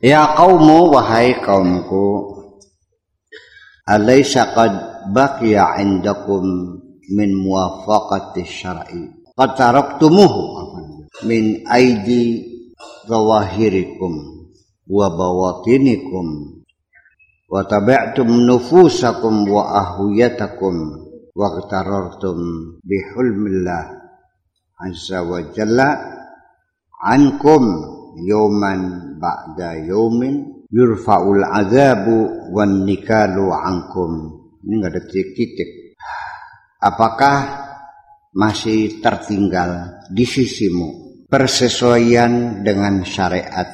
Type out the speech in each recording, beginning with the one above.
Ya qaumu wahai kaumku Alaysa qad baqiya indakum min muwafaqati syar'i Qad taraktumuhu min aidi zawahirikum wa bawatinikum wa tabi'tum nufusakum wa ahwiyatakum wa gtarartum bihulmillah azza wa jalla ankum yawman ba'da yawmin yurfa'ul azabu wan nikalu ankum. Ini enggak ada titik-titik. Apakah masih tertinggal di sisimu persesuaian dengan syariat?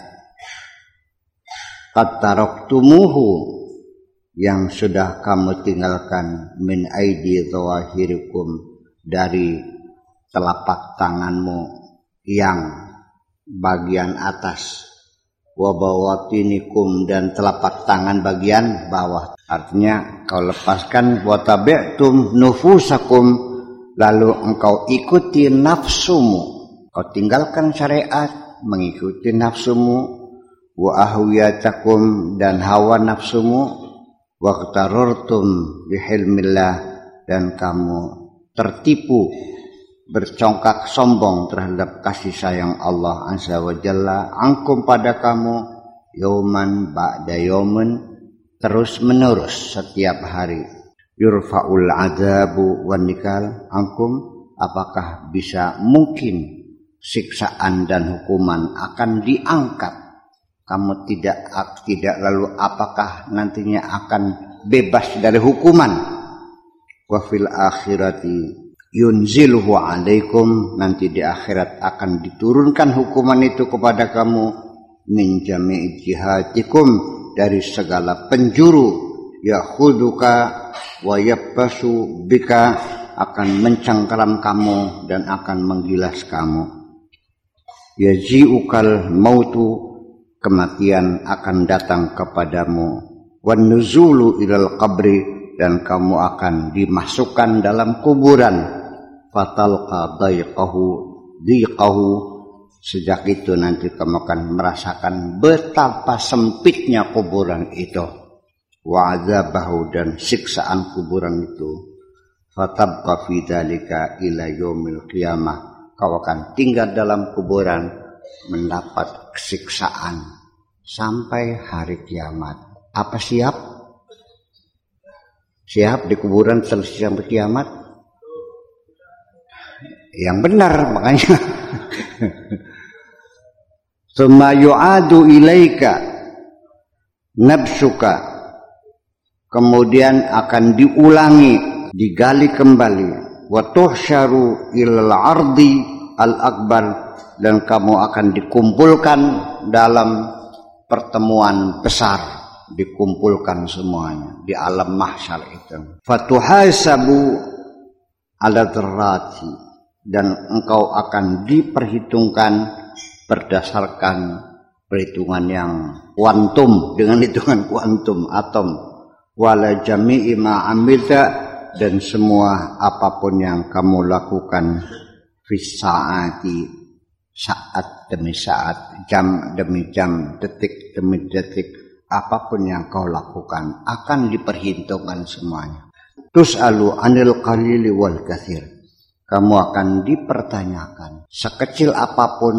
Taraktumuhu yang sudah kamu tinggalkan min aidi zawahirikum dari telapak tanganmu yang bagian atas. Wabawatinikum dan telapak tangan bagian bawah. Artinya kau lepaskan. Watabi'tum nufusakum. Lalu engkau ikuti nafsumu. Kau tinggalkan syariat mengikuti nafsumu. Wa ahwiyatakum dan hawa nafsumu. Wa bihilmillah dan kamu tertipu bercongkak sombong terhadap kasih sayang Allah Azza wa Jalla. Angkum pada kamu yoman ba'da yoman terus menerus setiap hari. Yurfa'ul azabu wan nikal. Angkum apakah bisa mungkin siksaan dan hukuman akan diangkat? Kamu tidak tidak lalu apakah nantinya akan bebas dari hukuman? Wa fil akhirati yunziluhu alaikum nanti di akhirat akan diturunkan hukuman itu kepada kamu min jami'i jihatikum dari segala penjuru. Yakhuduka wa yabbasu bika akan mencengkeram kamu dan akan menggilas kamu. Yaji'ukal mautu kematian akan datang kepadamu. Wan nuzulu ilal qabri dan kamu akan dimasukkan dalam kuburan fatalqa daiqahu diqahu. Sejak itu nanti kamu akan merasakan betapa sempitnya kuburan itu. Wa azabahu dan siksaan kuburan itu. Fatabqa fi dzalika ila yaumil kau akan tinggal dalam kuburan mendapat siksaan sampai hari kiamat. Apa siap? Siap di kuburan sampai kiamat yang benar makanya. Thumma yu'adu ilaika nafsuka. Kemudian akan diulangi digali kembali. Wa tuhsyaru ilal ardi al akbar dan kamu akan dikumpulkan dalam pertemuan besar. Dikumpulkan semuanya di alam mahsyar itu. Fatuhasabu ala dzarrati dan engkau akan diperhitungkan berdasarkan perhitungan yang kuantum. Dengan hitungan kuantum atom. Wala jami'i ma dan semua apa pun yang kamu lakukan fisaati saat demi saat jam demi jam detik demi detik apa pun yang kau lakukan akan diperhitungkan semuanya. Tus'alu anil qalili wal kathir kamu akan dipertanyakan sekecil apa pun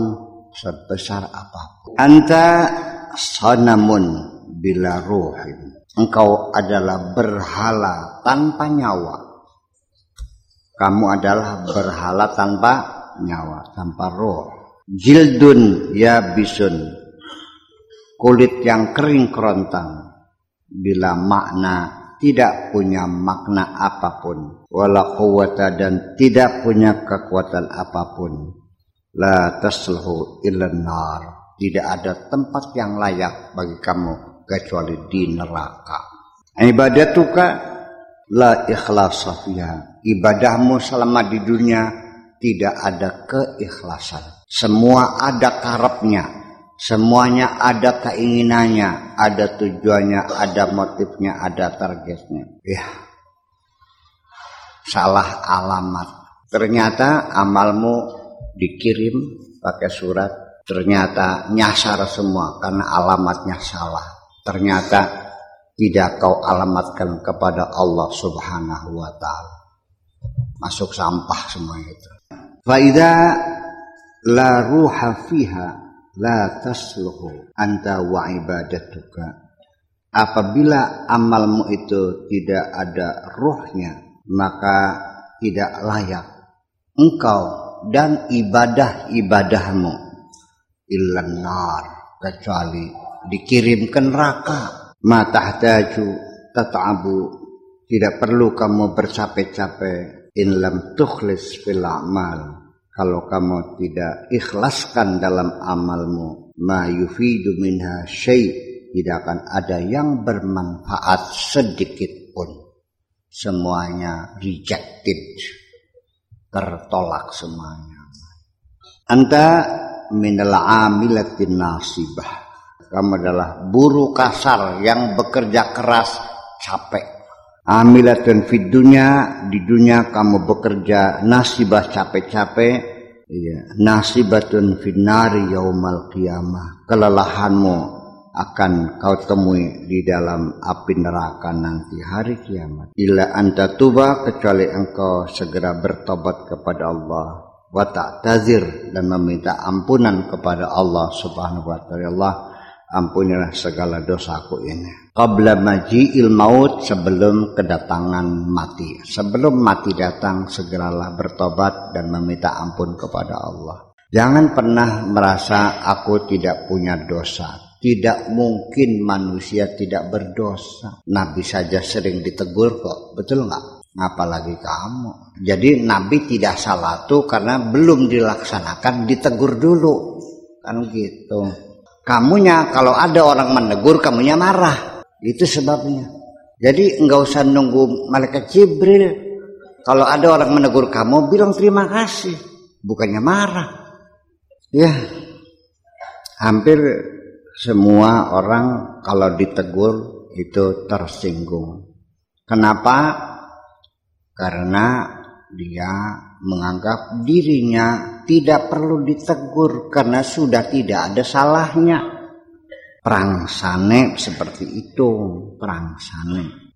sebesar apa pun. Anta sanamun bila ruhin. Engkau adalah berhala tanpa nyawa. Kamu adalah berhala tanpa nyawa tanpa roh. Jildun ya bisun kulit yang kering kerontang. Bila makna tidak punya makna apa pun wala quwata dan tidak punya kekuatan apa pun. La tasluhu illa nar tidak ada tempat yang layak bagi kamu kecuali di neraka. Ibadatuka la ikhlas ibadahmu selama di dunia tidak ada keikhlasan. Semua ada karepnya Semuanya ada keinginannya, ada tujuannya, ada motifnya, ada targetnya. Ya, salah alamat. Ternyata amalmu dikirim pakai surat Ternyata nyasar semua karena alamatnya salah. Ternyata tidak kau alamatkan kepada Allah Subhanahu wa taala. Masuk sampah semua itu. Faida la ruha fiha la tasluhu anta wa ibadatuka. Apabila amalmu itu tidak ada ruhnya, maka tidak layak engkau dan ibadah-ibadahmu illan nar kecuali dikirim ke neraka matahtaju tata'abu tidak perlu kamu bercapek-capek in lam tukhlis fil amal kalau kamu tidak ikhlaskan dalam amalmu ma yufidu minha syai' tidak akan ada yang bermanfaat sedikit pun. Semuanya rejected tertolak semuanya. Anta minal amilatin nasibah. Kamu adalah buruh kasar yang bekerja keras capek amilatun fid dunya di dunia kamu bekerja nasibah capek-capek iya nasibatun finnari yaumal qiyamah kelelahanmu akan kau temui di dalam api neraka nanti hari kiamat. Ila anta tuba kecuali engkau segera bertobat kepada Allah wa ta'tazir dan meminta ampunan kepada Allah Subhanahu wa taala. Ampunilah segala dosaku ini. Qabla maji'il maut sebelum kedatangan mati. Sebelum mati datang segeralah bertobat dan meminta ampun kepada Allah. Jangan pernah merasa aku tidak punya dosa tidak mungkin manusia tidak berdosa. Nabi saja sering ditegur kok, betul nggak? Apalagi kamu. Jadi Nabi tidak salah tuh karena belum dilaksanakan ditegur dulu. Kan gitu. Kamunya kalau ada orang menegur kamunya marah. Itu sebabnya. Jadi nggak usah nunggu malaikat Jibril. Kalau ada orang menegur kamu bilang terima kasih, bukannya marah. Ya, hampir semua orang kalau ditegur itu tersinggung. Kenapa? Karena dia menganggap dirinya tidak perlu ditegur karena sudah tidak ada salahnya. Perang sane seperti itu, perang sane.